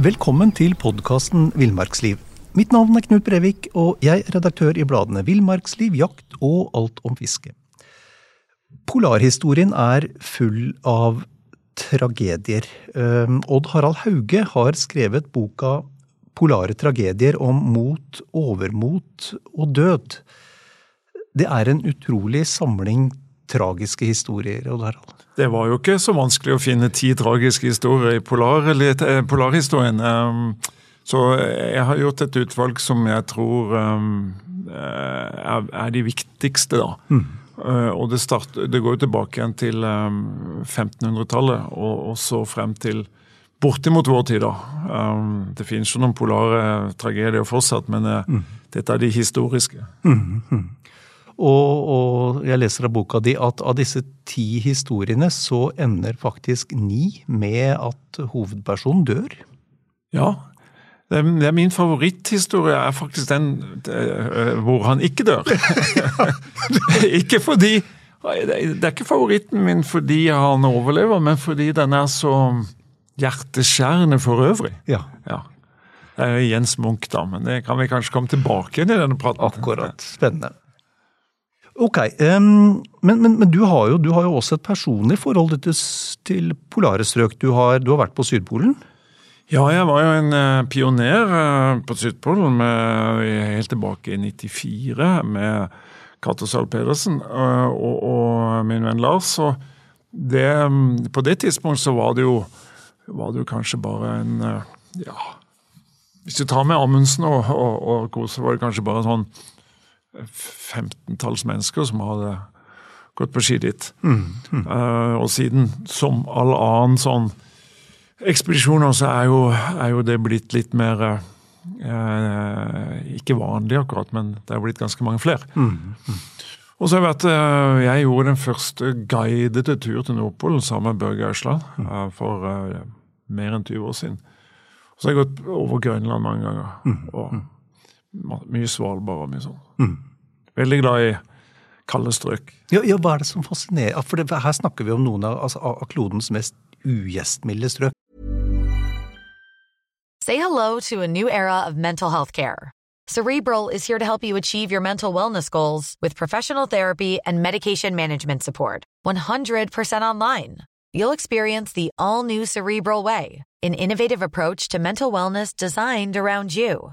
Velkommen til podkasten Villmarksliv. Mitt navn er Knut Brevik, og jeg er redaktør i bladene Villmarksliv, Jakt og Alt om fiske. Polarhistorien er full av tragedier. Um, Odd Harald Hauge har skrevet boka Polare tragedier om mot, overmot og død. Det er en utrolig samling tragiske historier, Odd Harald. Det var jo ikke så vanskelig å finne ti tragiske historier i polar, eller, polarhistorien. Um, så jeg har gjort et utvalg som jeg tror um, er, er, de viktigste, da. Mm. Uh, og det, start, det, går jo tilbake igjen til um, 1500-tallet, og, og, så frem til bortimot vår tid, da. Det finnes jo noen polare tragedier fortsatt, men mm. dette er de historiske. Mm, mm. Og, og, jeg leser av boka di at av disse ti historiene så ender faktisk ni med at hovedpersonen dør. Ja. Det er min favoritthistorie er faktisk den eh, hvor han ikke dør. ikke fordi Det er ikke favoritten min fordi han overlever, men fordi den er så hjerteskjærende for øvrig. Ja. ja. Det er Jens Munch, da, men det kan vi kanskje komme tilbake til i denne praten. Akkurat. Spennende. Ok, um, men, men, men du, har jo, du, har jo, også et personlig forhold til, til polare strøk. Du har, du har, vært på Sydpolen? Ja, jeg var jo en uh, pioner uh, på Sydpolen med, helt tilbake i 94 med Cato Zahl Pedersen uh, og, og, min venn Lars. Og det, på det tidspunktet så var det jo, var det jo kanskje bare en ja, Hvis du tar med Amundsen og, og, og Kose, var det kanskje bare sånn femtentalls mennesker som hadde gått på ski dit. Mm, mm. Uh, og siden, som all annen sånn ekspedisjoner, så er jo, er jo det blitt litt mer uh, Ikke vanlig akkurat, men det er blitt ganske mange flere. Mm, mm. og så har jeg vært uh, Jeg gjorde den første guidede tur til Nordpolen sammen med Børge Ausland mm. for mer enn 20 år siden. Og så har jeg gått over Grønland mange ganger. Mm, og mye Svalbard og mye sånn. Mm. Veldig glad i kalde strøk. Ja, ja, Hva er det som fascinerer? For det, Her snakker vi om noen av, altså, av klodens mest ugjestmilde strøk. Say hello to a new era of mental health care. Cerebral is here to help you achieve your mental wellness goals with professional therapy and medication management support. 100% online. You'll experience the all new Cerebral Way, an innovative approach to mental wellness designed around you.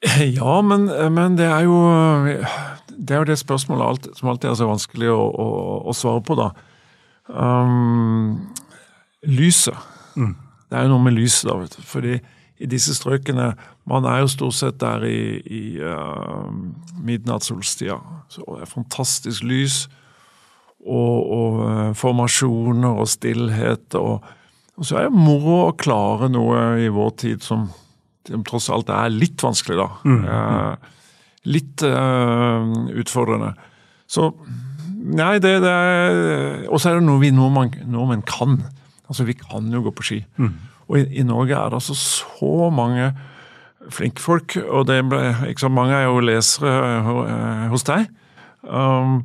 Ja, men, men, det er jo det er jo det spørsmålet alt, som alltid er så vanskelig å, å, å svare på, da. Um, lyset. Mm. Det er jo noe med lyset, da. vet du. Fordi i disse strøkene Man er jo stort sett der i, i uh, midnattssolstida. Så det er fantastisk lys. Og, og uh, formasjoner og stillhet. Og, og, så er det moro å klare noe i vår tid som, som tross alt er litt vanskelig, da. Mm. Uh, litt utfordrende. Så Nei, det, det er Og så er det noe vi nordmenn, nordmenn kan. Altså, vi kan jo gå på ski. Mm. Og i, i, Norge er det altså så mange flinke folk, og det ble, ikke så mange er jo lesere uh, hos deg. Um,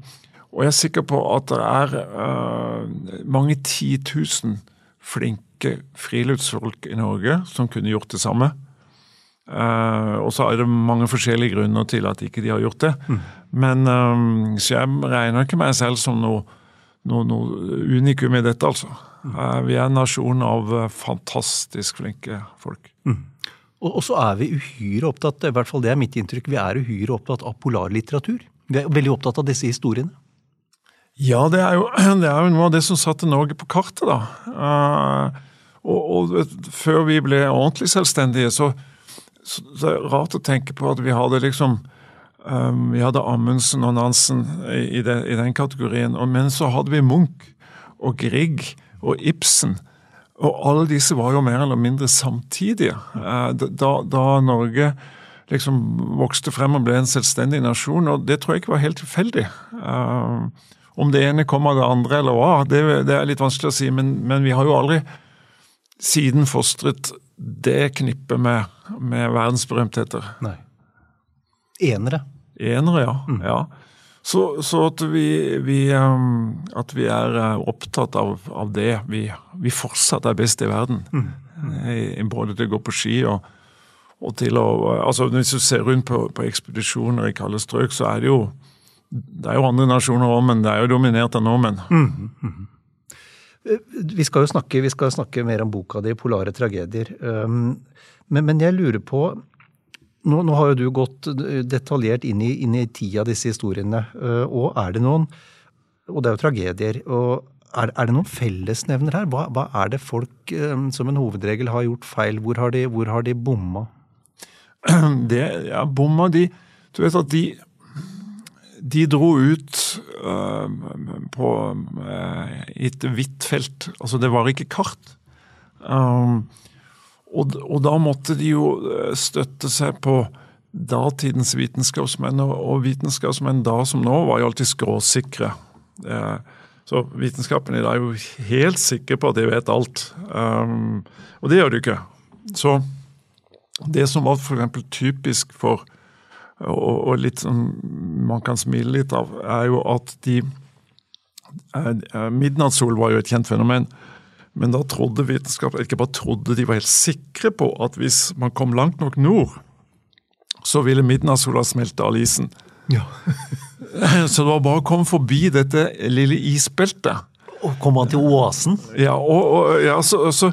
og jeg er sikker på at det er uh, mange titusen flinke friluftsfolk i Norge som kunne gjort det samme. Uh, og så er det mange forskjellige grunner til at ikke de har gjort det. Mm. Men um, Så jeg regner ikke meg selv som noe, noe, noe unikum i dette, altså. Mm. Uh, vi er en nasjon av uh, fantastisk flinke folk. Mm. Og, så er vi uhyre opptatt, i hvert fall det er mitt inntrykk, vi er uhyre opptatt av polarlitteratur. Vi er veldig opptatt av disse historiene. Ja, det er jo, det er jo noe av det som satte Norge på kartet, da. Og, og, før vi ble ordentlig selvstendige, så så det er rart å tenke på at vi hadde liksom um, Vi hadde Amundsen og Nansen i, de, i, den kategorien, og, men så hadde vi Munch og Grieg og Ibsen. Og alle disse var jo mer eller mindre samtidige. Uh, da, da, Norge liksom vokste frem og ble en selvstendig nasjon, og det tror jeg ikke var helt tilfeldig. Uh, om det ene kom av det andre eller hva, det, det er litt vanskelig å si, men, men vi har jo aldri siden fostret det knippet med, med verdensberømtheter. Nei. Enere. Enere, ja. Mm. ja. Så, så, at, vi, vi, um, at vi er uh, opptatt av, av det. Vi, vi, fortsatt er best i verden. Mm. Både til å gå på ski og, og til å altså Hvis du ser rundt på, på ekspedisjoner i kalde strøk, så er det jo det er jo andre nasjoner òg, men det er jo dominert av nordmenn. Mm. Vi skal jo snakke, skal snakke, mer om boka di, 'Polare tragedier'. Um, men, men, jeg lurer på nå, nå, har jo du gått detaljert inn i, inn i ti av disse historiene. Uh, og er det noen Og det er jo tragedier. og er, er det noen fellesnevner her? Hva, hva er det folk um, som en hovedregel har gjort feil? Hvor har de, hvor har de bomma? Det, ja, bomma de Du vet at de de dro ut uh, på uh, et hvitt felt. Altså, det var ikke kart. Um, og, og, da måtte de jo eh, støtte seg på datidens vitenskapsmenn, og, og vitenskapsmenn da som nå var jo alltid skråsikre. Uh, så vitenskapen i dag er jo helt sikker på at de vet alt. Um, og det gjør de ikke. Så det som var f.eks. typisk for og, og litt som man kan smile litt av, er jo at de eh, eh, Midnattssol var jo et kjent fenomen. Men da trodde vitenskapen ikke bare trodde, de var helt sikre på at hvis man kom langt nok nord, så ville midnattssola smelte av isen. Ja. så det var bare å komme forbi dette lille isbeltet. Og komme til oasen? Ja, og, og, ja, så, så,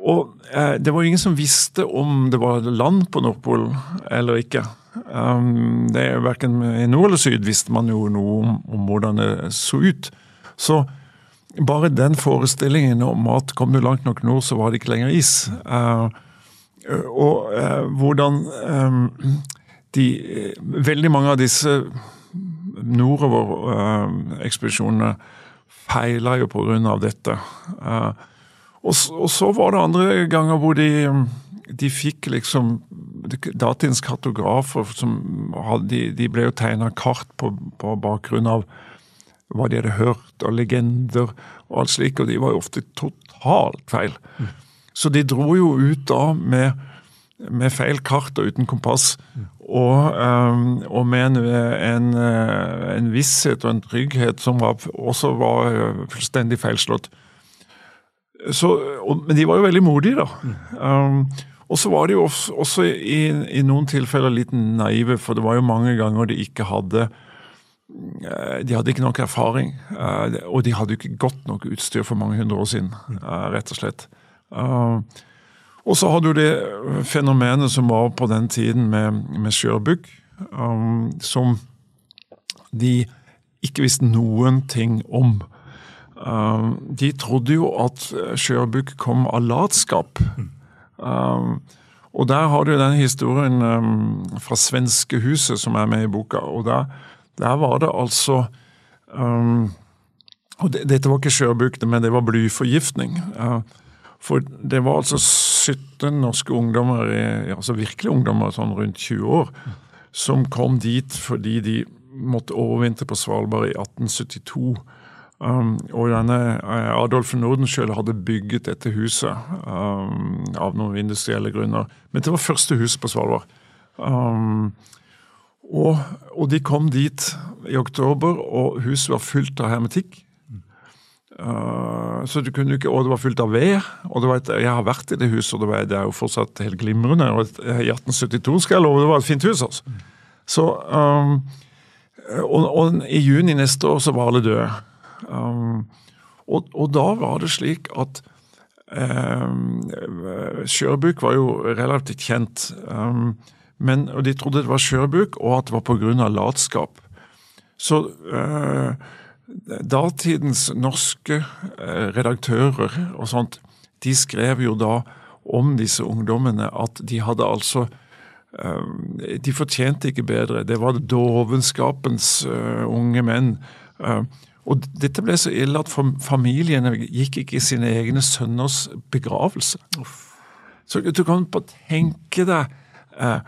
og eh, det var ingen som visste om det var land på Nordpolen eller ikke. Um, det er Verken i nord eller syd visste man jo noe om, om, hvordan det så ut. Så bare den forestillingen om at kom du langt nok nord, så var det ikke lenger is. Uh, og uh, hvordan um, de Veldig mange av disse nordover-ekspedisjonene uh, feila jo av dette. Og, og, så var det andre ganger hvor de de fikk liksom Datidens kartografer som hadde, de, ble jo tegna kart på, på, bakgrunn av hva de hadde hørt og legender og alt slikt, og de var jo ofte totalt feil. Mm. Så de dro jo ut da med, med feil kart og uten kompass. Mm. Og, um, og, med en, en, en, visshet og en trygghet som var, også var eh, fullstendig feilslått. Så, og, men de var jo veldig modige, da. Mm. Um, og så var de jo også i, i, noen tilfeller litt naive, for det var jo mange ganger de ikke hadde eh, de hadde ikke nok erfaring, eh, og de hadde ikke godt nok utstyr for mange hundre år siden, eh, rett og slett. Og så hadde du det fenomenet som var på den tiden med, med skjørbukk, som de ikke visste noen ting om. De trodde jo at skjørbukk kom av latskap. Um, og der har du den historien um, fra svenskehuset som er med i boka. og der, der var det altså um, og det, Dette var ikke sjøbukte, men det var blyforgiftning. Uh, for det var altså 17 norske ungdommer, altså virkelig ungdommer sånn rundt 20 år, som kom dit fordi de måtte overvintre på Svalbard i 1872. Um, og denne eh, Adolf Nordenskjøld hadde bygget dette huset um, av noen industrielle grunner. Men det var første huset på Svalbard. Um, og, og, de kom dit i oktober, og huset var fullt av hermetikk. Uh, så du kunne ikke, Og det var fullt av ved. og et, Jeg har vært i det huset, og det, var, det er jo fortsatt helt glimrende. og et, I 1872 skal jeg love, det var et fint hus. altså. Så, um, og, og, i juni neste år så var alle døde. Um, og, og, da var det slik at um, skjørbuk var jo relativt kjent. Um, men, og De trodde det var skjørbuk, og at det var pga. latskap. Så uh, datidens norske uh, redaktører og sånt, de skrev jo da om disse ungdommene at de hadde altså uh, De fortjente ikke bedre. Det var dovenskapens unge menn. Og dette ble så ille at familiene gikk ikke i sine egne sønners begravelse. Så du kan bare tenke deg eh,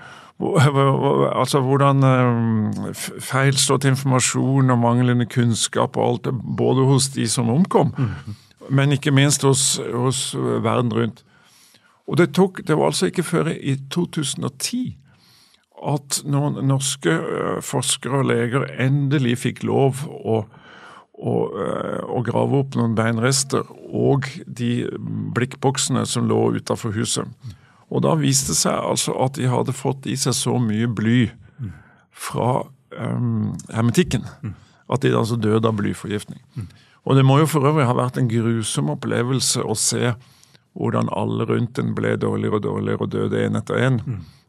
altså hvordan eh, feilslått informasjon og manglende kunnskap og alt, både hos de som omkom, mm. men ikke minst hos, hos, verden rundt. Og det, tok, det var altså ikke før i 2010 at noen norske eh, forskere og leger endelig fikk lov å å, å, grave opp noen beinrester og de blikkboksene som lå utafor huset. Og da viste det seg altså at de hadde fått i seg så mye bly fra um, hermetikken at de altså døde av blyforgiftning. Og det må jo for øvrig ha vært en grusom opplevelse å se hvordan alle rundt en ble dårligere og dårligere og døde én etter én,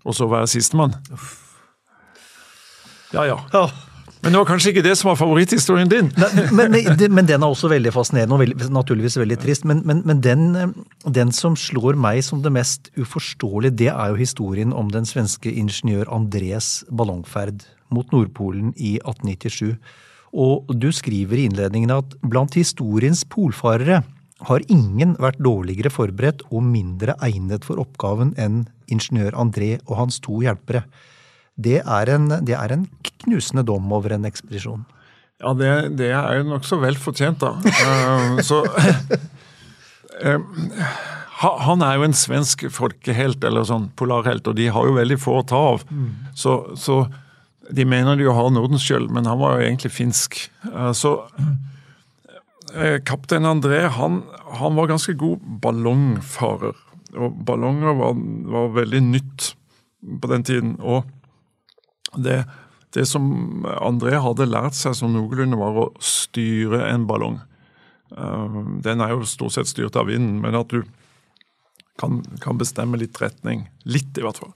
og så være sistemann. Ja, ja. Men det var kanskje ikke det som var favoritthistorien din? Nei, men, men, den er også veldig fascinerende og veldig, naturligvis veldig trist. Men, men den, den, som slår meg som det mest uforståelige, det er jo historien om den svenske ingeniør Andres ballongferd mot Nordpolen i 1897. Og du skriver i innledningen at blant historiens polfarere har ingen vært dårligere forberedt og mindre egnet for oppgaven enn ingeniør André og hans to hjelpere det er en, det er en knusende dom over en ekspedisjon. Ja, det, det er jo nokså vel fortjent, da. uh, så uh, Han er jo en svensk folkehelt, eller sånn polarhelt, og de har jo veldig få å ta av. Mm. Så, så, de mener de jo har Nordenskjöld, men han var jo egentlig finsk. Uh, så kaptein André han, han, var ganske god ballongfarer. Og ballonger var, var veldig nytt på den tiden. og det, det som André hadde lært seg som noenlunde, var å styre en ballong. Eh, den er jo stort sett styrt av vinden, men at du kan, kan bestemme litt retning. Litt, i hvert fall.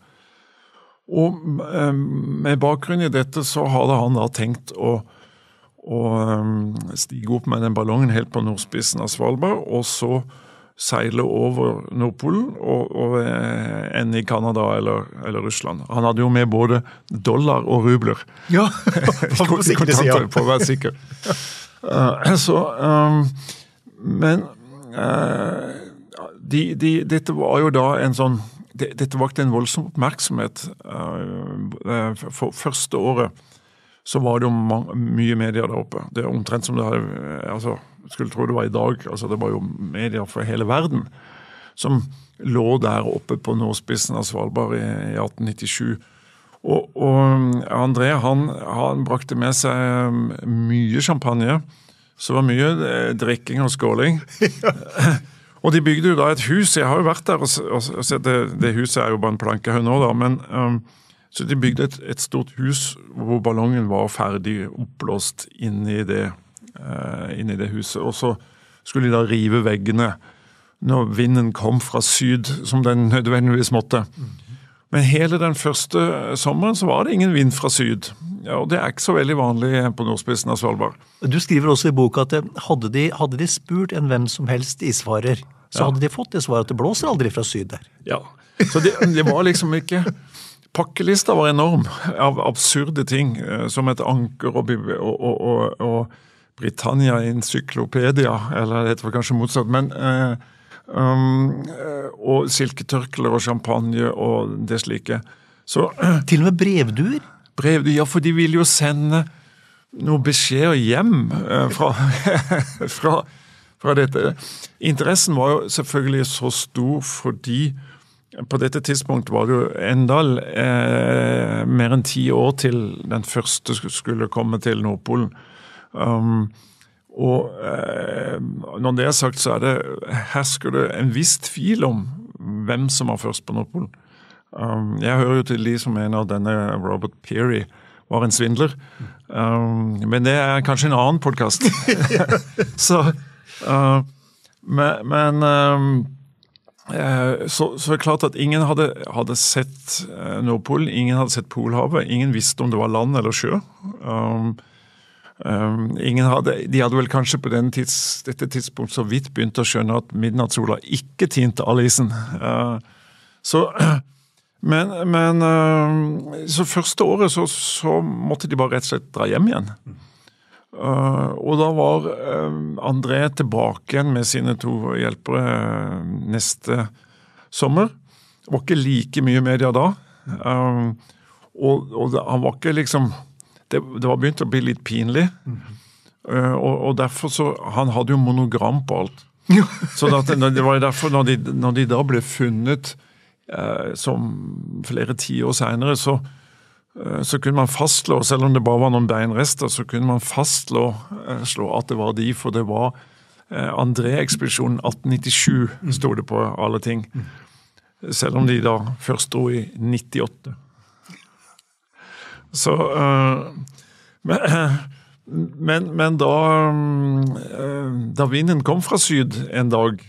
Og eh, med bakgrunn i dette så hadde han da tenkt å, å eh, stige opp med den ballongen helt på nordspissen av Svalbard, og så seile over Nordpolen og, og enn i Canada eller, eller, Russland. Han hadde jo med både dollar og rubler. Ja, på kontanter, på å være sikker. Uh, så, um, men uh, de, de, dette var jo da en sånn det, Dette vakte en voldsom oppmerksomhet. Uh, for første året så var det jo mye medier der oppe. Det er omtrent som det hadde altså, skulle tro det var i dag. altså Det var jo medier fra hele verden som lå der oppe på nordspissen av Svalbard i, i 1897. Og, og André han, han, brakte med seg um, mye champagne. Så det var mye eh, drikking og skåling. og de bygde jo da et hus. Jeg har jo vært der og, og sett det, det huset er jo bare en plankehaug nå, da. men um, Så de bygde et, et, stort hus hvor ballongen var ferdig oppblåst inni det uh, inn det huset. Og så skulle de da rive veggene når vinden kom fra syd, som den nødvendigvis måtte. Men hele den første sommeren så var det ingen vind fra syd. Ja, og Det er ikke så veldig vanlig på nordspissen av Svalbard. Du skriver også i boka at hadde de, hadde de spurt en hvem som helst isfarer, så ja. hadde de fått det svaret at det blåser aldri fra syd der. Ja, så det, det var liksom ikke Pakkelista var enorm av absurde ting, eh, som et anker og, og, og, og Britannia Encyklopedia, eller det var kanskje motsatt. men eh, um, eh, Og silketørklær og champagne og det slike. Så, Til og med brevduer? Brevduer, Ja, for de ville jo sende noen beskjeder hjem eh, fra, fra, fra, dette. Interessen var jo selvfølgelig så stor fordi på dette tidspunktet var det jo enda eh, mer enn ti år til den første skulle komme til Nordpolen. Um, Og eh, når det er sagt, så er det, hersker det en viss tvil om hvem som var først på Nordpolen. Um, jeg hører jo til de som mener at denne Robert Peary var en svindler. Um, men det er kanskje en annen podkast. så uh, Men, men um, så, så er det klart at ingen hadde, hadde sett uh, Nordpolen, ingen hadde sett Polhavet. Ingen visste om det var land eller sjø. Um, Um, hadde, de hadde vel kanskje på tids, dette tidspunkt så vidt begynt å skjønne at midnattssola ikke tinte all isen. Uh, så, men, men så første året så, så, måtte de bare rett og slett dra hjem igjen. Uh, og da var André tilbake igjen med sine to hjelpere neste sommer. Det var ikke like mye media da. og, og det, han var ikke liksom det, det, var begynt å bli litt pinlig. Mm. Og, og, derfor så Han hadde jo monogram på alt. så det, det var derfor, når de, når de da ble funnet som flere tiår seinere, så, så kunne man fastslå, selv om det bare var noen beinrester, så kunne man fastslå at det var de, for det var André-ekspedisjonen 1897, mm. sto det på alle ting. Selv om de da først dro i 98. Så uh, men, men, da Da vinden kom fra syd en dag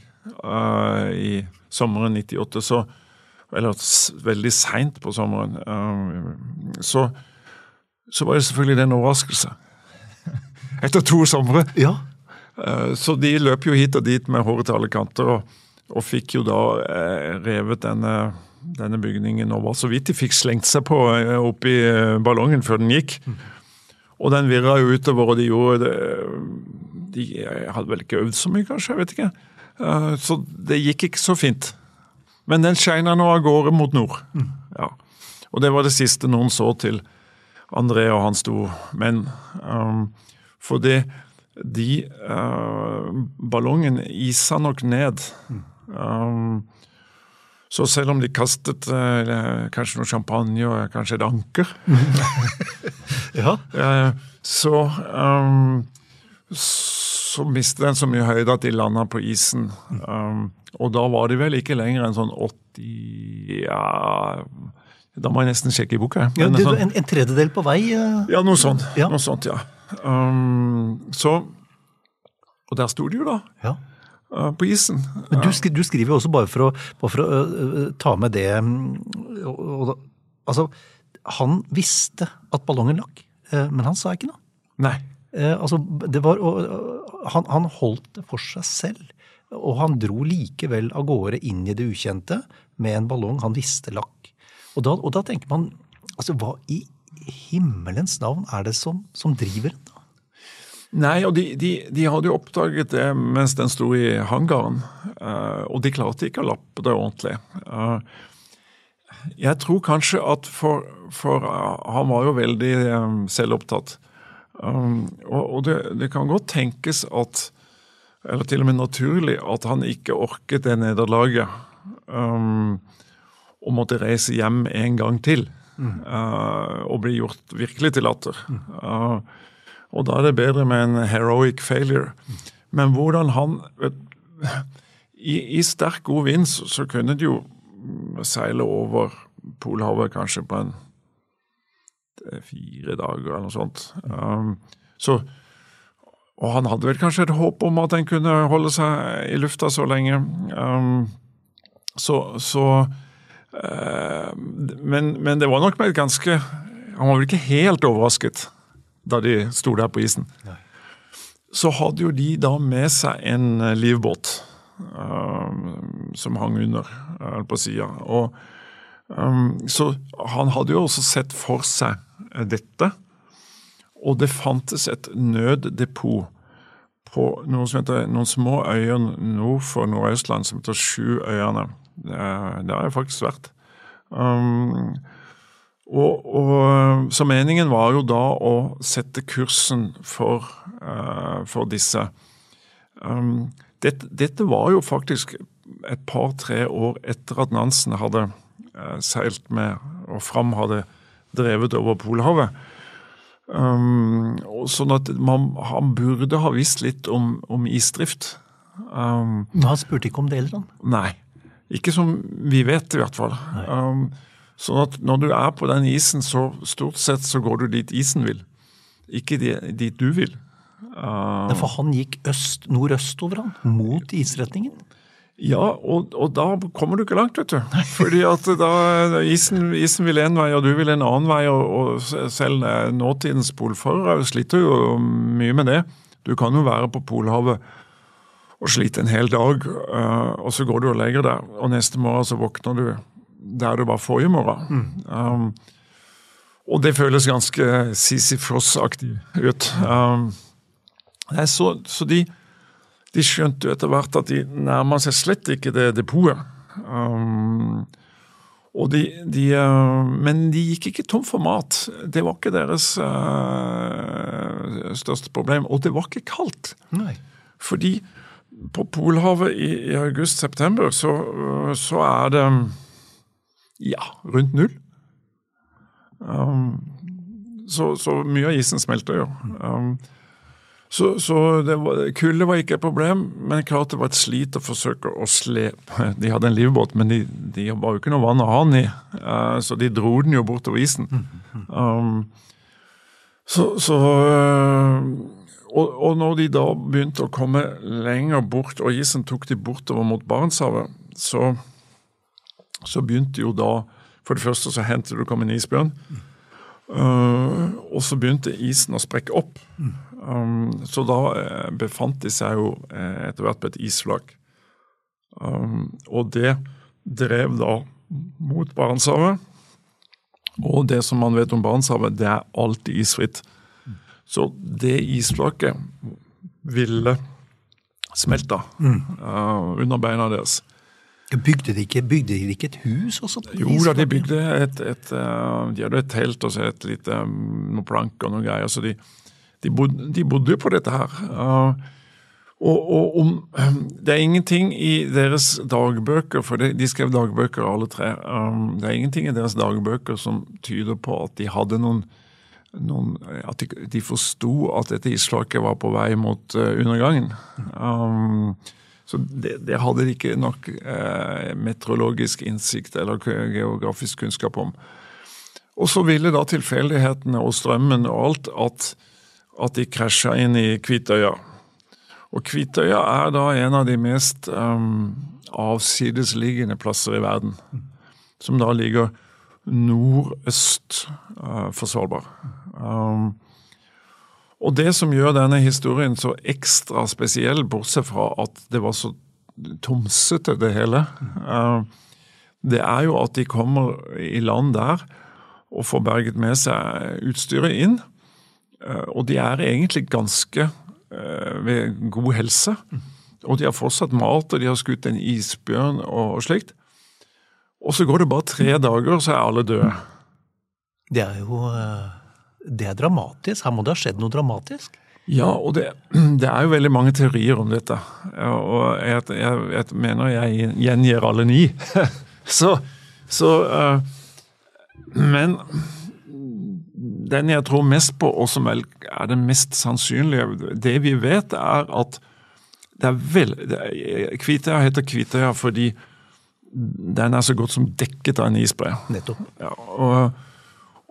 i sommeren 98, så Eller veldig seint på sommeren, så, så var det selvfølgelig en overraskelse. Etter to somre. Ja. Så de løp jo hit og dit med håret til alle kanter, og, og fikk jo da revet denne denne bygningen og var så vidt de fikk slengt seg på eh, oppi eh, ballongen før den gikk. Mm. Og den virra jo utover, og de gjorde det De hadde vel ikke øvd så mye, kanskje? jeg vet ikke. Eh, så det gikk ikke så fint. Men den skeina nå av gårde mot nord. Mm. Og det var det siste noen så til André og hans to menn. Um, for det de uh, Ballongen isa nok ned. Mm. Um, så selv om de kastet uh, kanskje noe champagne og kanskje et anker ja. uh, så, um, så mistet den så mye høyde at de landa på isen. Um, og da var de vel ikke lenger enn sånn 80 ja, Da må jeg nesten sjekke i boka. Ja, det, sånn, en, en, tredjedel på vei? Uh, ja, noe sånt. Ja. Noe sånt, ja. Um, så Og der sto de jo, da. Ja på isen. Men du, du, skriver jo også, bare for å, bare for å uh, ta med det mm, og, og, Altså, han visste at ballongen lakk, men han sa ikke noe. Nei. Altså, det var han, han, holdt det for seg selv. Og han dro likevel av gårde inn i det ukjente med en ballong han visste lakk. Og da, og da tenker man altså, hva i himmelens navn er det som, som driver en? Nei, og de, de, de, hadde jo oppdaget det mens den sto i hangaren. Uh, og de klarte ikke å lappe det ordentlig. Uh, jeg tror kanskje at for, for uh, Han var jo veldig selvopptatt. Og det, det, kan godt tenkes at Eller til og med naturlig at han ikke orket det nederlaget. Um, og måtte reise hjem en gang til. Mm. og bli gjort virkelig til latter. Mm. Og da er det bedre med en heroic failure. Men hvordan han I, i sterk, god vind så, så, kunne de jo seile over Polhavet kanskje på en fire dager eller noe sånt. Um, så, og han hadde vel kanskje et håp om at en kunne holde seg i lufta så lenge. Um, så, så men, men, det var nok med et ganske Han var vel ikke helt overrasket da de sto der på isen. Nei. Så hadde jo de da med seg en eh, livbåt uh, som hang under, på sida. Um, så han hadde jo også sett for seg dette. Og det fantes et nøddepot på noe som heter, noen små øyer nord for Nordøstland som heter Sjuøyene. Det, det har jeg faktisk vært. Um, og, og, Så meningen var jo da å sette kursen for, uh, for disse. Um, dette, dette, var jo faktisk et par-tre år etter at Nansen hadde uh, seilt med og Fram hadde drevet over Polhavet. Um, sånn at man, han burde ha visst litt om, om isdrift. Um, Men han spurte ikke om det heller, nei. Ikke som vi vet, i hvert fall. Um, sånn at når du er på den isen, så stort sett så går du dit isen vil. Ikke dit du vil. Uh, For han gikk øst, nordøst over han, mot isretningen. Ja, og, og da kommer du ikke langt, vet du. Fordi at da isen, isen vil en vei, og du vil en annen vei. Og, og selv nåtidens polfarere sliter jo mye med det. Du kan jo være på Polhavet og slite en hel dag, eh, og så går du og legger deg, og neste morgen så våkner du der du var forrige morgen. Um, og det føles ganske Sisyfos-aktig ut. Um, nei, så, så de de skjønte jo etter hvert at de nærma seg slett ikke det depotet. Um, og de, de, uh, men de gikk ikke tom for mat. Det var ikke deres uh, største problem. Og det var ikke kaldt. Nei. Fordi på Polhavet i, i august-september så, uh, så er det ja, rundt null. Um, så, så mye av isen smelter jo. Um, så, så var, kulde var ikke et problem, men klart det var et slit å forsøke å slepe De hadde en livbåt, men de, de var jo ikke noe vann å ha den i, uh, så de dro den jo bortover isen. Um, så, så eh, og, og når de da begynte å komme lenger bort, og isen tok de bortover mot Barentshavet, så, så begynte jo da For det første så hendte det å komme en isbjørn. Uh, og så begynte isen å sprekke opp. Um, så da eh, befant de seg jo eh, etter hvert på et isflak. Um, og det drev da mot Barentshavet. Og det som man vet om Barentshavet, det er alltid isfritt. Så det isflaket ville smelta uh, under beina deres. Bygde de ikke, bygde de ikke et hus også? på Jo da, de bygde et, et uh, De hadde et telt og så et lite um, noen plank og noen greier. Så de, de, bodde, de bodde jo på dette her. Uh, og, og om Det er ingenting i deres dagbøker, for de, de skrev dagbøker alle tre. um, det er ingenting i deres dagbøker som tyder på at de hadde noen, noen At de, de forsto at dette isflaket var på vei mot uh, undergangen. Um, så det, det hadde de ikke nok eh, meteorologisk innsikt eller geografisk kunnskap om. Og så ville da tilfeldighetene og strømmen og alt at, at de krasja inn i Kvitøya. Og Kvitøya er da en av de mest um, avsidesliggende plasser i verden. Som da ligger nordøst uh, for Svalbard. Um, og det som gjør denne historien så ekstra spesiell, bortsett fra at det var så tomsete det hele, eh, det er jo at de kommer i land der og får berget med seg utstyret inn. eh, Og de er egentlig ganske eh, ved god helse. Og de har fortsatt mat, og de har skutt en isbjørn og slikt. Og så går det bare tre dager, så er alle døde. Det er jo eh, Det er dramatisk. Her må det ha skjedd noe dramatisk. Ja, og det, det er jo veldig mange teorier om dette. Og jeg, jeg, jeg mener jeg gjengir alle ni. så så eh, Men den jeg tror mest på, og som vel er det mest sannsynlige Det vi vet, er at det er vel, det er, Kvitøya heter Kvitøya fordi den er så godt som dekket av en isbre. Nettopp. Ja, og,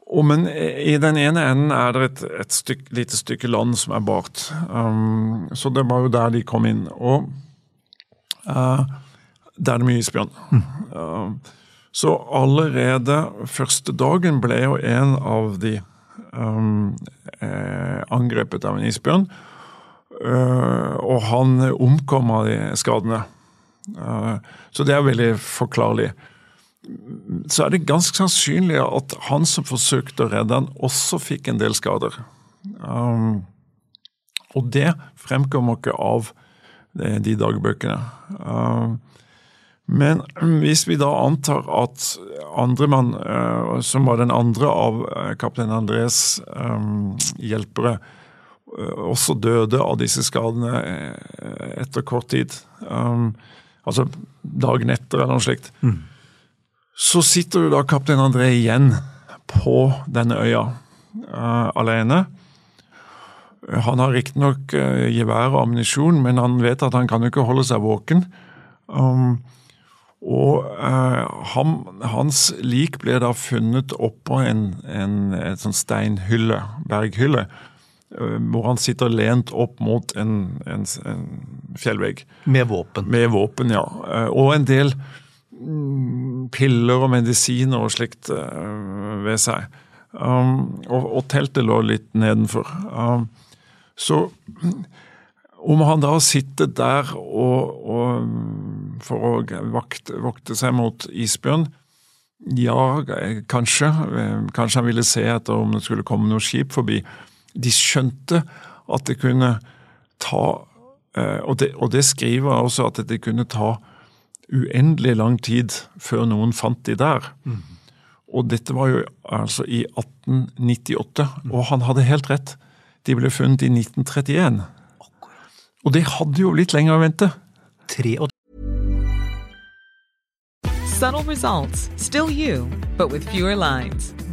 og, men i den ene enden er det et, et styk, lite stykke land som er bakt. Um, så det var jo der de kom inn. Og uh, der er det mye isbjørn. Um, så allerede første dagen ble jo en av de um, eh, angrepet av en isbjørn. Uh, og han omkom av de skadene. Uh, så det er veldig forklarlig så er det ganske sannsynlig at han som forsøkte å redde han, også fikk en del skader. Um, og det fremkommer ikke av de, de dagbøkene. Um, men hvis vi da antar at andremann, uh, som var den andre av uh, kaptein Andres um, hjelpere, uh, også døde av disse skadene etter kort tid, um, altså dagen etter eller noe slikt, så sitter jo da kaptein André igjen på denne øya. uh, alene. Han har riktignok uh, gevær og ammunisjon, men han vet at han kan jo ikke holde seg våken. Um, og uh, ham, hans lik ble da funnet oppå en, en, et sånn steinhylle, berghylle, uh, hvor han sitter lent opp mot en, en, en fjellvegg. Med våpen. Med våpen, ja. Uh, og en del piller og medisiner og slikt ved seg. Um, og, og, teltet lå litt nedenfor. Um, så om han da sitter der og, og for å vakte, vokte seg mot isbjørn, ja, kanskje. Kanskje han ville se etter om det skulle komme noe skip forbi. De skjønte at det kunne ta eh, og det, og det skriver også at det kunne ta uendelig lang tid før noen fant de der. Mm. Og dette var jo altså i 1898, mm. og han hadde helt rett. De ble funnet i 1931. Og det hadde jo litt lenger å vente. Subtle results, still you, but with fewer lines.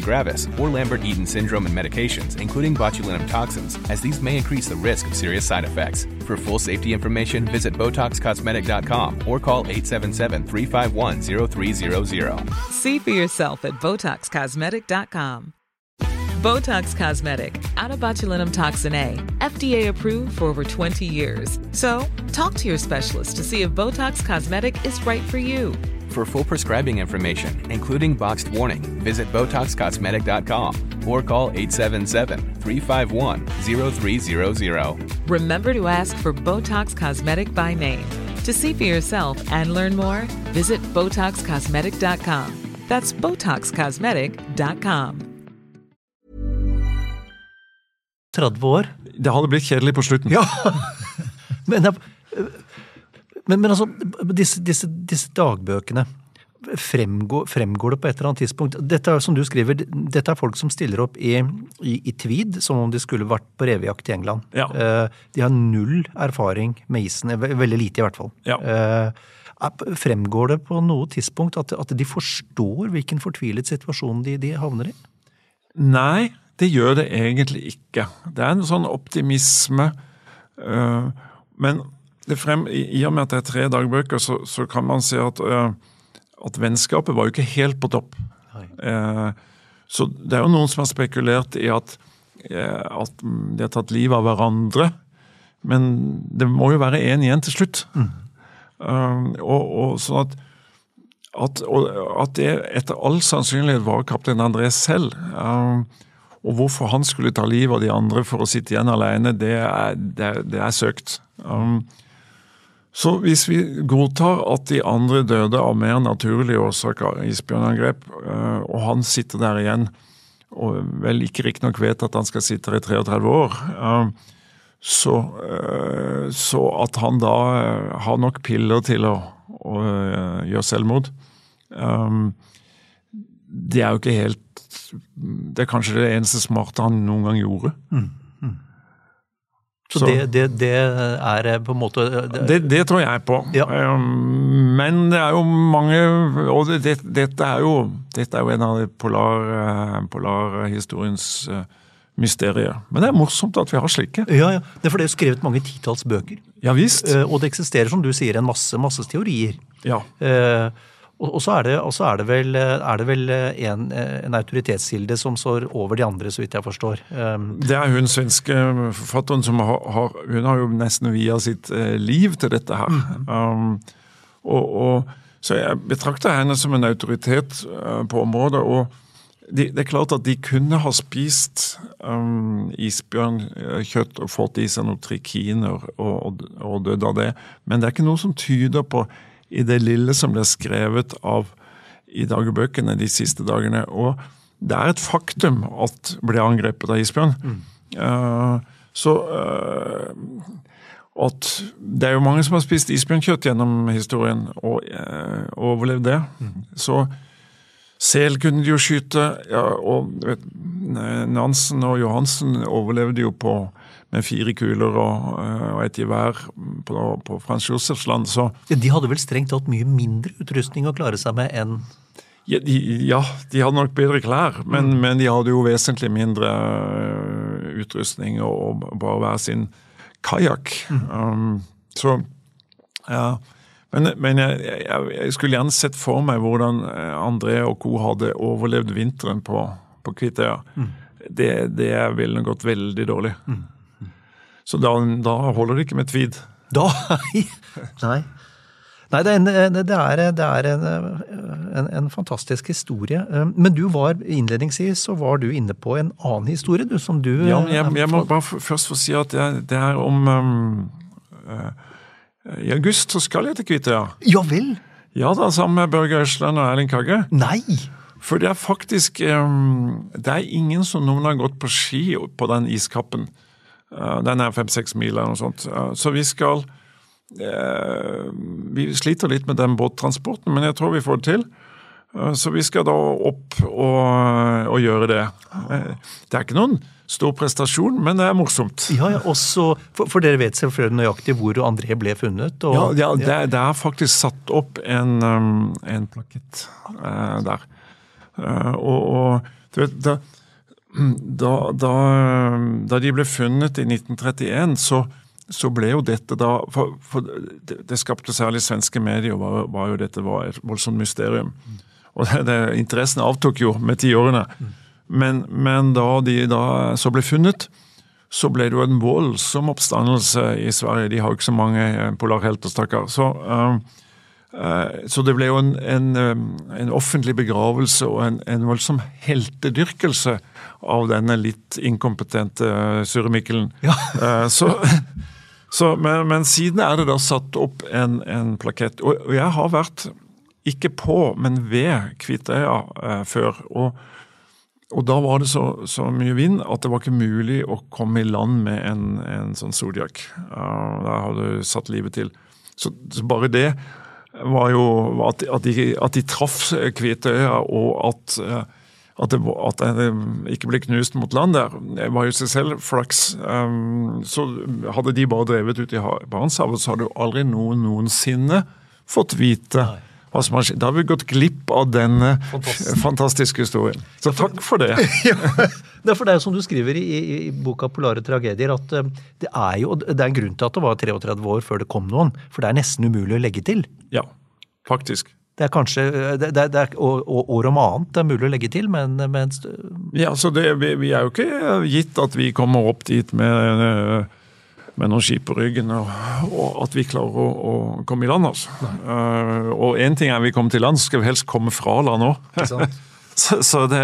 gravis, or Lambert-Eaton syndrome and medications, including botulinum toxins, as these may increase the risk of serious side effects. For full safety information, visit BotoxCosmetic.com or call 877-351-0300. See for yourself at BotoxCosmetic.com. Botox Cosmetic, out of botulinum toxin A, FDA approved for over 20 years. So, talk to your specialist to see if Botox Cosmetic is right for you. For full prescribing information, including boxed warning, visit BotoxCosmetic.com or call 877-351-0300. Remember to ask for Botox Cosmetic by name. To see for yourself and learn more, visit BotoxCosmetic.com. That's BotoxCosmetic.com. 30 år. Det hadde blitt kjedelig på slutten. Ja, men, men, men altså, disse, disse, disse dagbøkene fremgår, fremgår, det på et eller annet tidspunkt Dette er som du skriver, dette er folk som stiller opp i, i, i tweed, som om de skulle vært på revejakt i England. Ja. Eh, de har null erfaring med isen, veldig lite i hvert fall. Ja. Eh, fremgår det på noe tidspunkt at, at, de forstår hvilken fortvilet situasjon de, de havner i? Nei, det gjør det egentlig ikke. Det er en sånn optimisme. Øh, men frem, i og med at det er tre dagbøker, så, så kan man si at uh, at vennskapet var jo ikke helt på topp. Uh, så det er jo noen som har spekulert i at, uh, at de har tatt livet av hverandre. Men det må jo være én igjen til slutt. Mm. Og, og, sånn at, at, at, det etter all sannsynlighet var kaptein André selv. Og hvorfor han skulle ta livet av de andre for å sitte igjen alene, det er, det, det er søkt. Um, så hvis vi godtar at de andre døde av mer naturlige årsaker, isbjørnangrep, eh, og han sitter der igjen, og vel ikke riktignok vet at han skal sitte der i 33 år, eh, så, eh, så, at han da har nok piller til å, å gjøre selvmord Det er jo ikke helt Det er kanskje det eneste smarte han noen gang gjorde. Mm. Så, så det, det, det, er eh, på en måte eh, Det, det tror jeg på. Ja. Um, men det er jo mange Og dette er jo, dette er jo en av de polar, polarhistoriens mysterier. Men det er morsomt at vi har slike. Ja, ja. Det er for det er skrevet mange titalls bøker. Ja, visst. Og det eksisterer, som du sier, en masse, masse teorier. Ja. Uh, og så er det, er det, vel, er det vel en, en, autoritetskilde som står over de andre, så vidt jeg forstår. Um, det er hun svenske forfatteren som har, har Hun har jo nesten via sitt eh, liv til dette her. Mm. Um, og, og, så jeg betrakter henne som en autoritet på området. og de, det er klart at de kunne ha spist um, isbjørnkjøtt og fått i seg noen trikiner og, og, og dødd av det, men det er ikke noe som tyder på, i det lille som ble skrevet av i dagbøkene de siste dagene. Og det er et faktum at ble angrepet av isbjørn. Mm. Uh, så uh, at det er jo mange som har spist isbjørnkjøtt gjennom historien og uh, overlevd det. Mm. Så Sel kunne de jo skyte, ja, og vet, Nansen og Johansen overlevde jo på med fire kuler og, eh, og et gevær på, på Frans Josefs land, så ja, De hadde vel strengt tatt mye mindre utrustning å klare seg med enn ja de, ja, de, hadde nok bedre klær, men, mm. men, de hadde jo vesentlig mindre eh, utrustning og, og bare hver sin kajakk. Mm. Um, så ja men, men jeg, jeg, jeg, skulle gjerne sett for meg hvordan eh, André og co. hadde overlevd vinteren på, på Kvitøya. Mm. Det, det ville gått veldig dårlig. Mm. Så da, da, holder det ikke med tweed. Da? Nei. Nei, det er, en, det er, det er en, en, en, fantastisk historie. Eh, men du var innledningsvis så var du inne på en annen historie, du, som du Ja, jeg, jeg må bare først få si at det, det er om um, uh, i august så skal jeg til Kvitøya. Ja vel? Ja da, sammen med Børge Øsland og Erling Kagge. Nei! For det er faktisk um, Det er ingen som noen har gått på ski på den iskappen. Uh, den er fem-seks mil eller noe sånt. Så vi skal uh, Vi sliter litt med den båttransporten, men jeg tror vi får det til. Så vi skal da opp og, og gjøre det. Det er ikke noen stor prestasjon, men det er morsomt. Ja, ja også, for, for, dere vet selvfølgelig nøyaktig hvor André ble funnet? Og, ja, ja det, det, er faktisk satt opp en, um, en plakett uh, der. Uh, og, og, du vet, da, da, da, da, de ble funnet i 1931, så, så ble jo dette da For, for det, det, skapte særlig svenske medier, var, var, jo dette var et voldsomt mysterium. Og det, interessen avtok jo med tiårene. Mm. Men, men da de da så ble funnet, så ble det jo en voldsom oppstandelse i Sverige. De har jo ikke så mange polarhelter, stakkar. Så, uh, så, det ble jo en, en, en offentlig begravelse og en, en, voldsom heltedyrkelse av denne litt inkompetente Sure Mikkelen. Ja. uh, så, så men, men, siden er det da satt opp en, plakett. Og, og, jeg har vært, ikke på, men ved Kvitøya før. og og da var det så, så, mye vind at det var ikke mulig å komme i land med en, en sånn Zodiac. Uh, der hadde du satt livet til. Så, så, bare det var jo At, at, de, at de, traff Kvitøya, og at, uh, at, det, det, ikke ble knust mot land der, det var jo seg selv flaks. Um, så hadde de bare drevet ut i Barentshavet, så hadde jo aldri noen noensinne fått vite Nei skjedd. Da har vi gått glipp av denne Fantastisk. fantastiske historien. Så takk for det. ja, det er for deg som du skriver i, i, boka 'Polare tragedier', at eh, det er jo det er en grunn til at det var 33 år før det kom noen. For det er nesten umulig å legge til. Ja, faktisk. Det er kanskje det, det, det er, år om annet det er mulig å legge til, men, men Ja, så det, vi, vi, er jo ikke gitt at vi kommer opp dit med med noen skip på ryggen, og, og at vi klarer å, å, komme i land. altså. Uh, og én ting er vi kommer til land, så skal vi helst komme fra land òg. så, så det,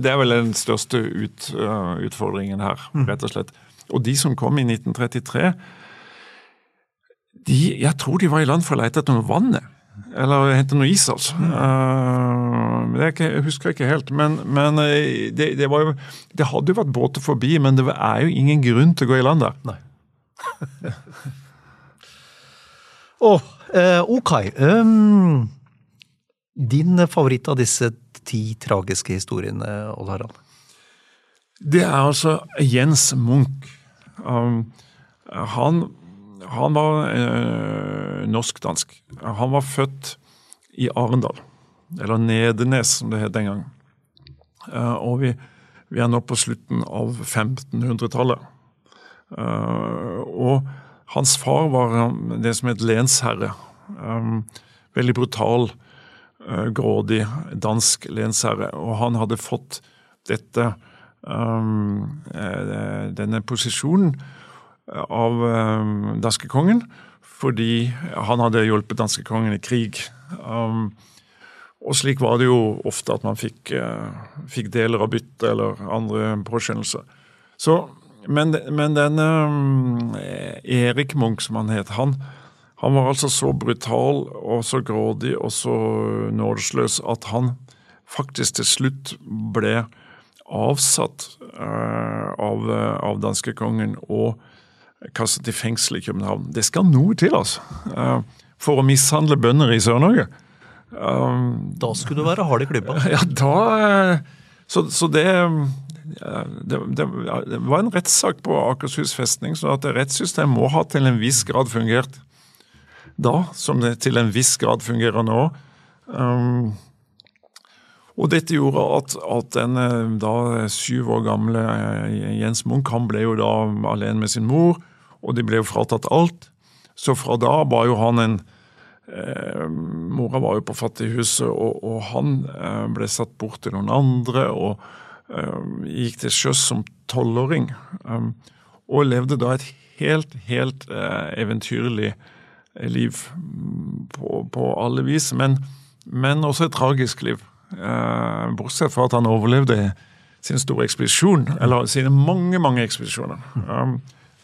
det, er vel den største ut, uh, utfordringen her, mm. rett og slett. Og de som kom i 1933, de, jeg tror de var i land for å lete etter noe vann. Eller hente noe is, altså. Uh, det ikke, jeg husker ikke helt. Men, men det, det, jo, det, hadde jo vært båter forbi, men det er jo ingen grunn til å gå i land der. Nei. Oh, ok. Um, din favoritt av disse ti tragiske historiene, Odd Harald? Det er altså Jens Munch. Um, han, han, var eh, norsk-dansk. Han var født i Arendal. Eller Nedenes, som det het den gang. Uh, og vi, vi, er nå på slutten av 1500-tallet. Eh, og hans far var um, det som het lensherre. Um, veldig brutal, eh, grådig dansk lensherre. Og han hadde fått dette um, eh, denne posisjonen av danskekongen fordi han hadde hjulpet danskekongen i krig. Og slik var det jo ofte at man fikk, eh, fikk deler av byttet eller andre påskjønnelser. Så, men, men denne eh, Erik Munch, som han het, han, han var altså så brutal og så grådig og så nådesløs at han faktisk til slutt ble avsatt uh, av, av danskekongen og kastet i fengsel i København. Det skal noe til, altså. Uh, for å mishandle bønder i Sør-Norge. Um, da skulle du være hard i klubba. Ja, da uh, Så, så det, det, det, det var en rettssak på Akershus festning, så at rettssystemet må ha til en viss grad fungert da, som det til en viss grad fungerer nå. Um, og dette gjorde at, at den da syv år gamle Jens Munch han ble jo da alene med sin mor, og de ble jo fratatt alt. Så fra da var jo han en eh, Mora var jo på fattighuset, og, og han eh, ble satt bort til noen andre og eh, gikk til sjøs som tolvåring. Um, og levde da et helt, helt eh, eventyrlig liv på, på alle vis. Men, men, også et tragisk liv. Eh, bortsett fra at han overlevde sin store ekspedisjon, eller sine mange, mange ekspedisjoner.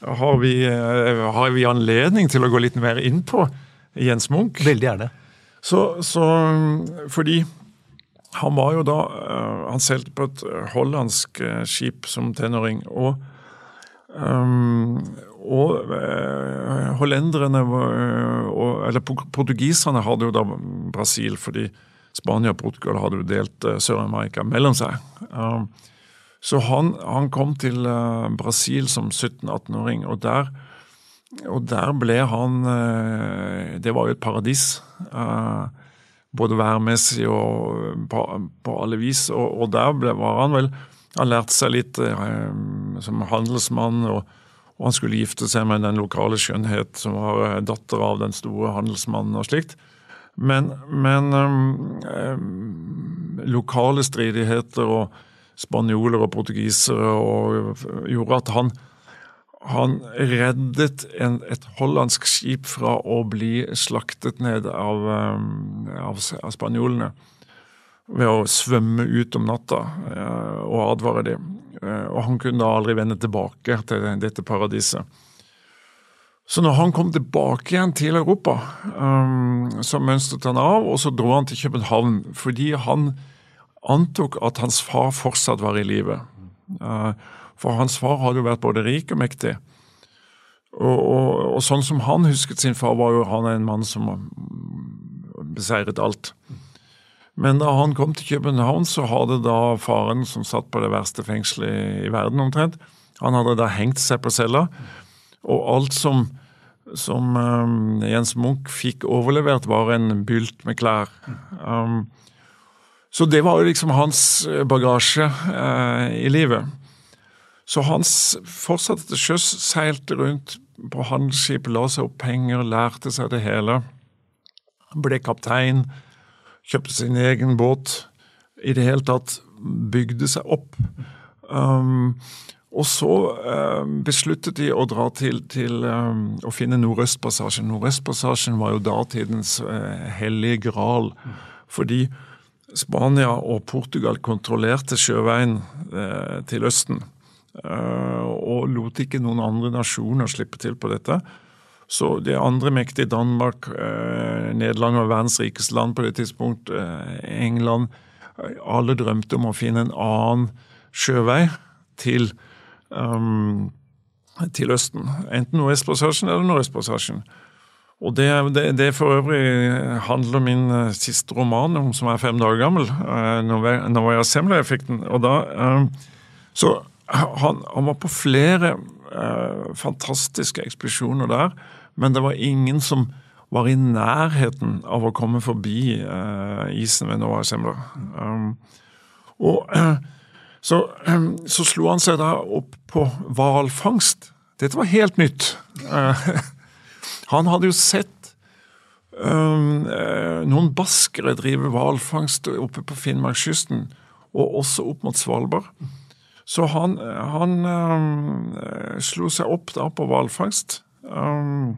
Har vi, eh, har vi, anledning til å gå litt mer inn på Jens Munch? Veldig gjerne. Så, så, fordi han var jo da uh, Han seilte på et hollandsk uh, skip som tenåring. Og, um, og uh, hollenderne og, Eller portugiserne hadde jo da Brasil, fordi Spania og Portugal hadde jo delt Sør-Amerika mellom seg. Så han, han kom til uh, Brasil som 17-18-åring, og, og, der ble han uh, Det var jo et paradis. Uh, både værmessig og på, på alle vis. Og, og der ble, var han vel Han lærte seg litt som handelsmann, og, og, han skulle gifte seg med den lokale skjønnhet som var datter av den store handelsmannen og slikt. Men, men um, lokale stridigheter og spanjoler og portugisere, og gjorde at han, han reddet en, et hollandsk skip fra å bli slaktet ned av, um, av, av spanjolene ved å svømme ut om natta uh, og advare dem. Uh, og han kunne aldri vende tilbake til dette paradiset. Så når han kom tilbake igjen til Europa, så mønstret han av, og så dro han til København fordi han antok at hans far fortsatt var i live. For hans far hadde jo vært både rik og mektig. Og, og, og, sånn som han husket sin far, var jo han en mann som beseiret alt. Men da han kom til København, så hadde da faren, som satt på det verste fengselet i, verden omtrent, han hadde da hengt seg på cella. Og alt som, som um, Jens Munch fikk overlevert, var en bylt med klær. Um, så det var jo liksom hans bagasje uh, i livet. Så han fortsatte til sjøs, seilte rundt på handelsskip, la seg opp penger, lærte seg det hele. Ble kaptein, kjøpte sin egen båt. I det hele tatt bygde seg opp. Um, og så um, besluttet de å dra til, til um, å finne Nordøstpassasjen. Nordøstpassasjen var jo datidens uh, hellige gral. Fordi Spania og Portugal kontrollerte sjøveien uh, til Østen. Eh, og lot ikke noen andre nasjoner slippe til på dette. Så det andre mektige Danmark, eh, Nederland var verdens rikeste land på det tidspunkt, eh, England Alle drømte om å finne en annen sjøvei til, um, til Østen. Enten Nordøstpassasjen eller Nordøstpassasjen. Og det, det, det, for øvrig handler min siste roman om, som er fem dager gammel, uh, Novaya Semla-effekten. Og da, um, så han, han, var på flere eh, fantastiske ekspedisjoner der, men det var ingen som var i nærheten av å komme forbi isen ved Nova Semla. Um, og så, um, så, slo han seg da opp på hvalfangst. Dette var helt nytt. Han hadde jo sett um, eh, noen baskere drive hvalfangst oppe på Finnmarkskysten, og også opp mot Svalbard. Så han, han um, slo seg opp da på hvalfangst. Um,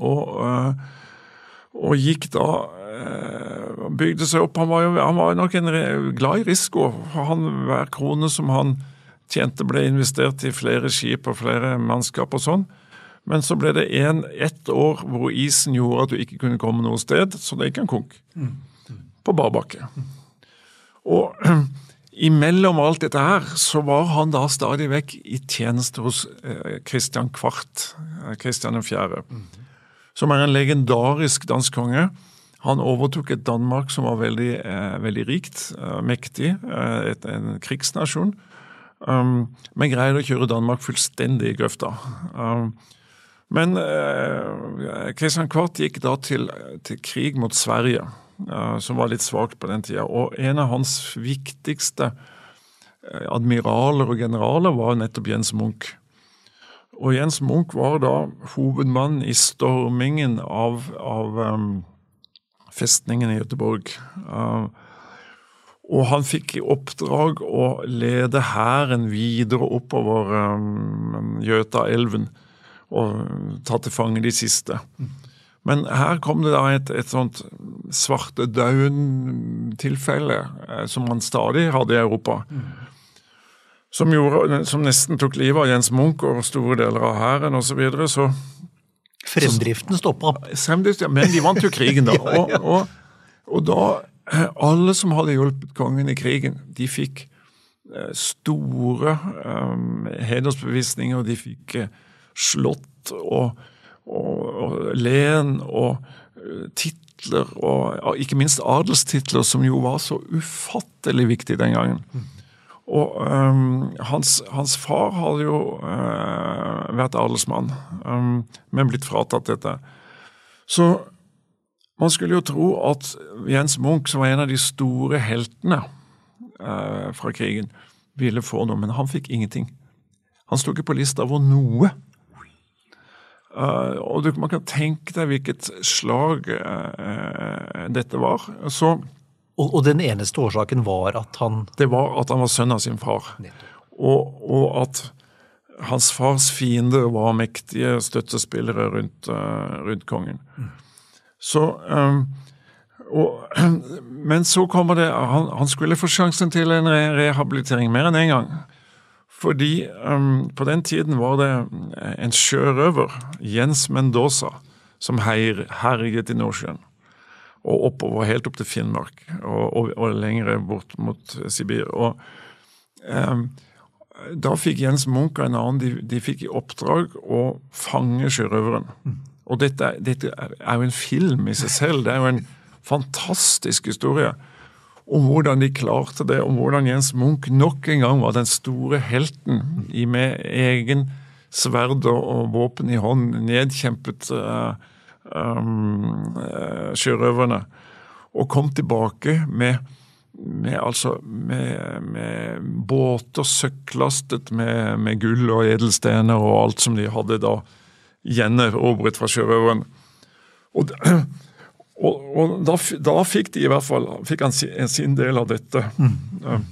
og, uh, og, gikk da uh, bygde seg opp. Han var, jo, han var nok en glad i risiko. Han, hver krone som han tjente, ble investert i flere skip og flere mannskap og sånn. Men så ble det en, ett år hvor isen gjorde at du ikke kunne komme noe sted, så det gikk en konk. På bar bakke. Og imellom alt dette her, så var han da stadig vekk i tjeneste hos Kristian Christian Kvart, Christian 4., som er en legendarisk dansk konge. Han overtok et Danmark som var veldig, eh, veldig rikt, eh, mektig, eh, et, en krigsnasjon. Um, men greide å kjøre Danmark fullstendig i grøfta. Um, men eh, Kristian Kvart gikk da til, til krig mot Sverige, eh, som var litt svakt på den tida. Og en av hans viktigste eh, admiraler og generaler var nettopp Jens Munch. Og Jens Munch var da hovedmann i stormingen av, av um, festningen i Göteborg. Uh, og han fikk i oppdrag å lede hæren videre oppover um, Gjøtaelven og ta til fange de siste. Men her kom det da et, et sånt svartedauden-tilfelle, eh, som man stadig hadde i Europa. Som, gjorde, som nesten tok livet av Jens Munch og store deler av hæren osv. Så, videre, så Fremdriften stoppa. Fremdrift, ja, men de vant jo krigen, da. Og, og, og da eh, Alle som hadde hjulpet kongen i krigen, de fikk eh, store um, hedersbevisninger. De fikk slått og, og, og len og uh, titler, og, ikke minst adelstitler, som jo var så ufattelig viktig den gangen. Og um, hans, hans, far hadde jo uh, vært adelsmann, um, men blitt fratatt dette. Så man skulle jo tro at Jens Munch, som var en av de store heltene uh, fra krigen, ville få noe, men han fikk ingenting. Han sto ikke på lista over noe. Uh, og du, Man kan tenke deg hvilket slag dette var. Så og, og, den eneste årsaken var at han Det var at han var sønn av sin far. Og, og, at hans fars fiender var mektige støttespillere rundt, uh, rundt kongen. Mm. Så um, og, Men så kommer det han, han, skulle få sjansen til en re rehabilitering mer enn én en gang. Fordi um, på den tiden var det en sjørøver, Jens Mendoza, som herjet i Nordsjøen og oppover, helt opp til Finnmark og, og, og lenger bort mot Sibir. Og um, Da fikk Jens Munch og en annen de, de fikk i oppdrag å fange sjørøveren. Mm. Og dette, dette, er jo en film i seg selv. Det er jo en fantastisk historie om hvordan de klarte det, om hvordan Jens Munch nok en gang var den store helten i med egen sverd og våpen i hånd nedkjempet uh, um, sjørøverne, og kom tilbake med, med, altså, med, med båter søkklastet med, gull og edelstener og alt som de hadde da gjenerobret fra sjørøveren. Og, og, og da, da, fikk de i hvert fall fikk han sin, sin del av dette. Mm.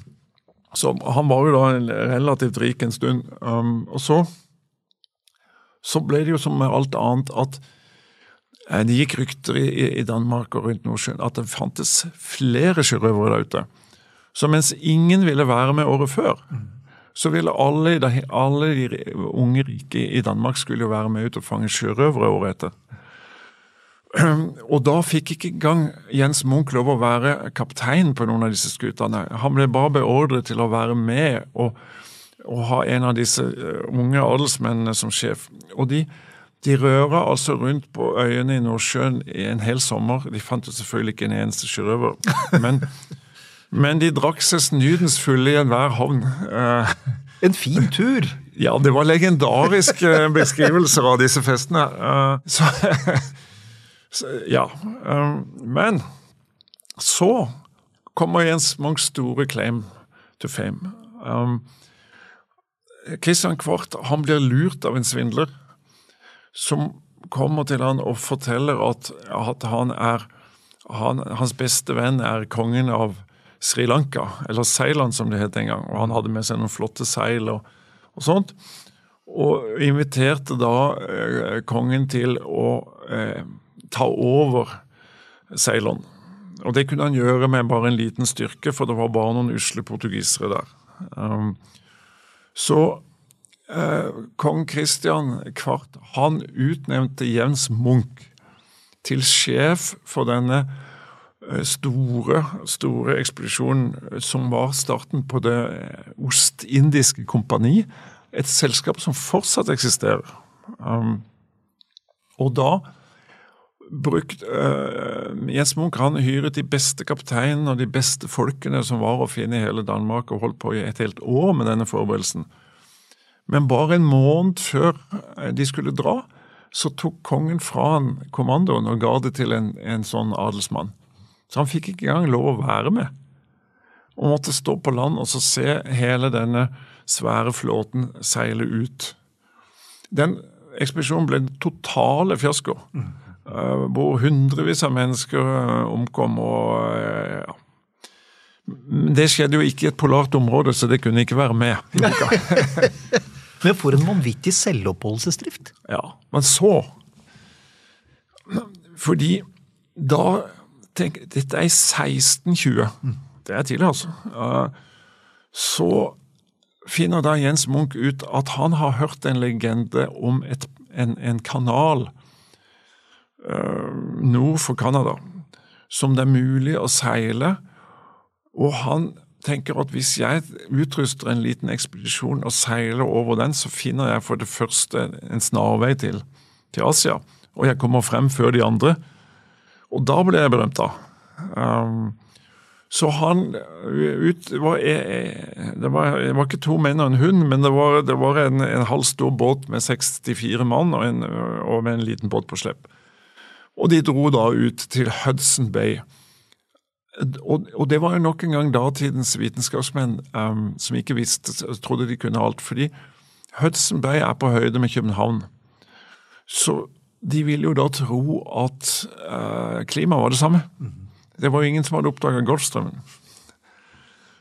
Så han var jo da relativt rik en stund. Um, og så, så ble det jo som med alt annet at Eh, det gikk rykter i, i Danmark og rundt Nordsjøen at det fantes flere sjørøvere der ute. Så mens ingen ville være med året før, så ville alle, alle de unge rike i Danmark skulle jo være med ut og fange sjørøvere året etter. Og da fikk ikke engang Jens Munch lov å være kaptein på noen av disse skutene. Han ble bare beordret til å være med og, og ha en av disse eh, unge adelsmennene som sjef. Og de, de røra altså rundt på øyene i Nordsjøen i en hel sommer. De fant jo selvfølgelig ikke en eneste sjørøver. Men, men, de drakk seg snydens fulle i enhver havn. Eh, en fin tur! Ja, det var legendariske beskrivelser av disse festene. Eh, så, ja. Eh, men så kommer Jens Munchs store claim to fame. Christian Kvart han blir lurt av en svindler som kommer til han og forteller at, at han er han, Hans beste venn er kongen av Sri Lanka, eller Seiland som det het en gang. og Han hadde med seg noen flotte seil og, og sånt. Og inviterte da eh, kongen til å eh, ta over Ceylon. Og det kunne han gjøre med bare en liten styrke, for det var bare noen usle portugisere der. Um, så eh, kong Kristian Kvart han utnevnte Jens Munch til sjef for denne eh, store, store ekspedisjonen som var starten på Det ostindiske kompani. Et selskap som fortsatt eksisterer. Um, og da brukt uh, Jens Munch han hyret de beste kapteinene og de beste folkene som var å finne i hele Danmark, og holdt på i et helt år med denne forberedelsen. Men bare en måned før de skulle dra, så tok kongen fra han kommandoen og ga det til en, en sånn adelsmann. Så han fikk ikke engang lov å være med. Og måtte stå på land og så se hele denne svære flåten seile ut. Den ekspedisjonen ble en totale fiasko. Mm. Uh, hvor hundrevis av mennesker uh, omkom. og uh, ja. Det skjedde jo ikke i et polart område, så det kunne ikke være med. Men for en vanvittig selvoppholdelsesdrift. Ja, men så Fordi da tenk, Dette er i 1620. Mm. Det er tidlig, altså. Så finner da Jens Munch ut at han har hørt en legende om et, en, en, kanal nord for Canada som det er mulig å seile. Og han tenker at hvis jeg utruster en liten ekspedisjon og seiler over den, så finner jeg for det første en snarvei til, til Asia. Og jeg kommer frem før de andre. Og da ble jeg berømt, da. Um, så han ut, var, det, var, det, var, ikke to menn og en hund, men det var, det var en, en halv stor båt med 64 mann og, en, og, med en liten båt på slepp. Og de dro da ut til Hudson Bay. Og, og det var jo nok en gang datidens vitenskapsmenn um, som ikke visste, trodde de kunne alt. Fordi Hudson Bay er på høyde med København. Så de ville jo da tro at uh, klimaet var det samme. Mm. Det var jo ingen som hadde oppdaga Golfstrømmen.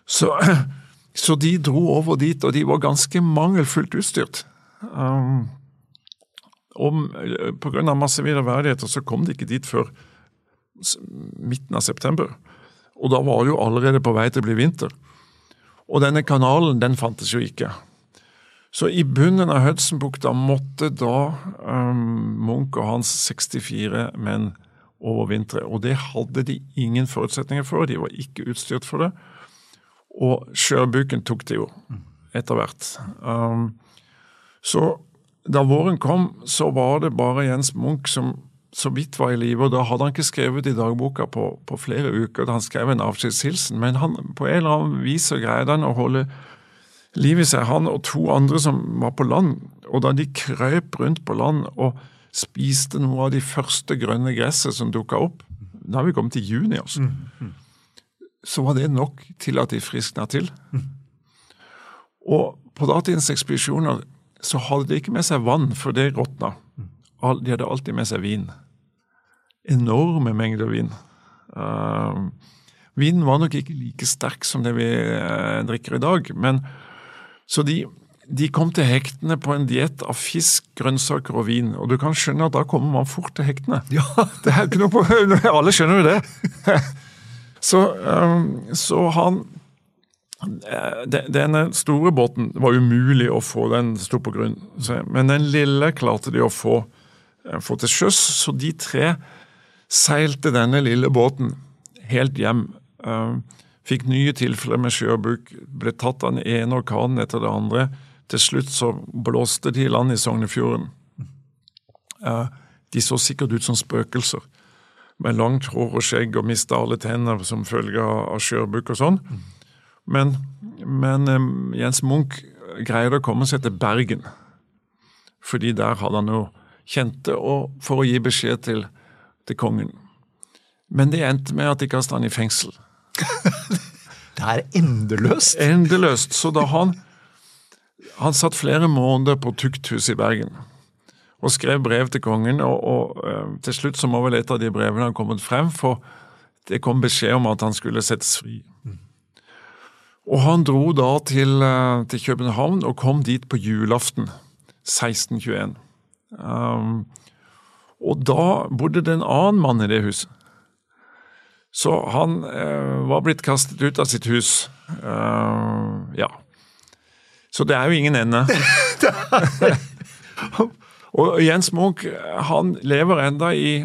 Så, så, de dro over dit, og de var ganske mangelfullt utstyrt. Um, Pga. masse viderverdigheter så kom de ikke dit før midten av september. Og da var det jo allerede på vei til å bli vinter. Og denne kanalen, den fantes jo ikke. Så i bunnen av Hudsonbukta måtte da um, Munch og hans 64 menn overvintre. Og det hadde de ingen forutsetninger for, de var ikke utstyrt for det. Og sjøbuken tok det jo etter hvert. Um, så da våren kom, så var det bare Jens Munch som så vidt var i live. Og da hadde han ikke skrevet i dagboka på, på flere uker. da Han skrev en avskjedshilsen, men han, på en eller annen vis så greide han å holde liv i seg, han og to andre som var på land. Og da de krøp rundt på land og spiste noe av de første grønne gresset som dukka opp. Da har vi kommet til juni, altså. Mm, mm. Så var det nok til at de friskna til. Mm. Og på datidens ekspedisjoner så hadde de ikke med seg vann, for det råtna. De hadde alltid med seg vin. Enorme mengder vin. Uh, vinen var nok ikke like sterk som det vi uh, drikker i dag, men så de de kom til hektene på en diett av fisk, grønnsaker og vin. Og du kan skjønne at da kommer man fort til hektene. Ja. Det er ikke noe på, alle skjønner jo det. Så, um, så han eh, Denne store båten var umulig å få den stå på grunn. Men den lille klarte de å få, eh, få til sjøs. Så de tre seilte denne lille båten helt hjem. Um, fikk nye tilfeller med sjøbruk, ble tatt av den ene orkanen etter det andre til slutt så blåste de i land i Sognefjorden. De så sikkert ut som spøkelser, med langt hår og skjegg og mista alle tenner som følge av sjøbruk og sånn. Men, men Jens Munch greide å komme seg til Bergen, fordi der hadde han jo kjente og for å gi beskjed til, til kongen. Men det endte med at de kastet han i fengsel. det er endeløst! Endeløst. Så da han han satt flere måneder på tukthuset i Bergen og skrev brev til kongen. og, og Til slutt så må vel et av de brevene ha kommet frem, for det kom beskjed om at han skulle settes fri. Mm. Og Han dro da til, uh, til, København og kom dit på julaften 1621. Um, og da bodde det en annen mann i det huset Så han uh, var blitt kastet ut av sitt hus. Uh, ja. Så det er jo ingen ende. og Jens Munch han lever enda i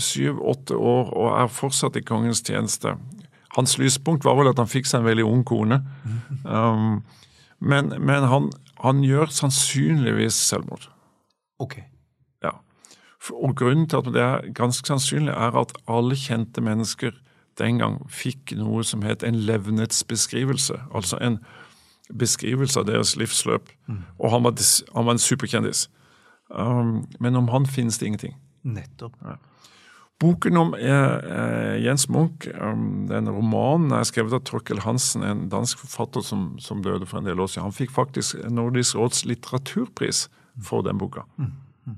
syv-åtte år og er fortsatt i kongens tjeneste. Hans lyspunkt var vel at han fikk seg en veldig ung kone. Um, men, men han, han, gjør sannsynligvis selvmord. Ok. Ja. Og grunnen til at det er ganske sannsynlig, er at alle kjente mennesker den gang fikk noe som het en levnetsbeskrivelse. Altså en beskrivelse av deres livsløp. Mm. Og han var, han var, en superkjendis. Um, men om han finnes det ingenting. Nettopp. Ja. Boken om eh, Jens Munch, um, den romanen, er skrevet av Torkel Hansen, en dansk forfatter som, som, døde for en del år siden. Han fikk faktisk Nordisk råds litteraturpris for den boka. Mm.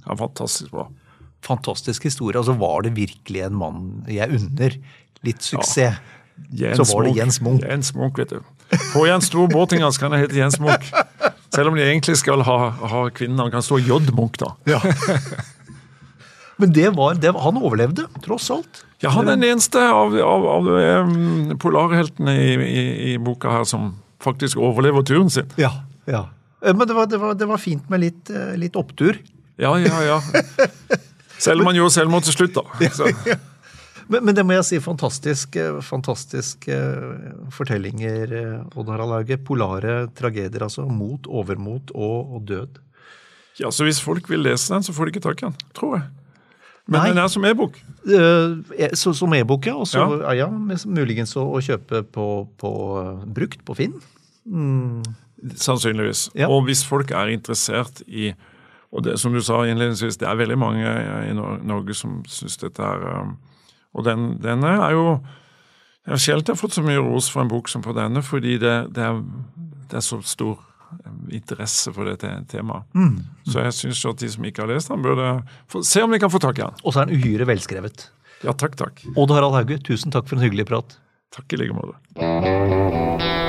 var Ja, fantastisk bra. Fantastisk historie. Altså Var det virkelig en mann jeg unner litt suksess? Ja. så var det Jens Munch. Jens Munch, vet du. Får jeg en stor båting, så kan jeg hete Jens Munch. Selv om de egentlig skal ha, ha kvinnen. Han kan stå J. Munch, da. Ja. Men det var, det, han overlevde, tross alt. Ja, han er den eneste av, av, av um, polarheltene i, i, i, boka her som faktisk overlever turen sin. Ja, ja. Eh, men det var, det var, det var fint med litt, eh, litt, opptur. Ja, ja, ja. Selv om han gjorde selvmord til slutt, da. Så. men, men, det må jeg si, fantastiske, fantastiske fortellinger, Odd Harald Hauge. Polare tragedier, altså. Mot, overmot og, og død. Ja, så Hvis folk vil lese den, så får de ikke tak i den, tror jeg. Men Nei. den er som e-bok? Uh, som e-bok, ja. Og så ja. ja, muligens å, å kjøpe på, på, brukt på Finn. Mm. Sannsynligvis. Ja. Og hvis folk er interessert i og det, som du sa innledningsvis, det er veldig mange i Norge som syns dette er Og den, denne er jo Jeg har sjelden fått så mye ros for en bok som på denne, fordi det, det, er, det er så stor interesse for dette temaet. Mm. Så jeg syns at de som ikke har lest den, burde se om de kan få tak i den. Og så er den uhyre velskrevet. Ja, takk, takk. Odd Harald Hauge, tusen takk for en hyggelig prat. Takk i like måte.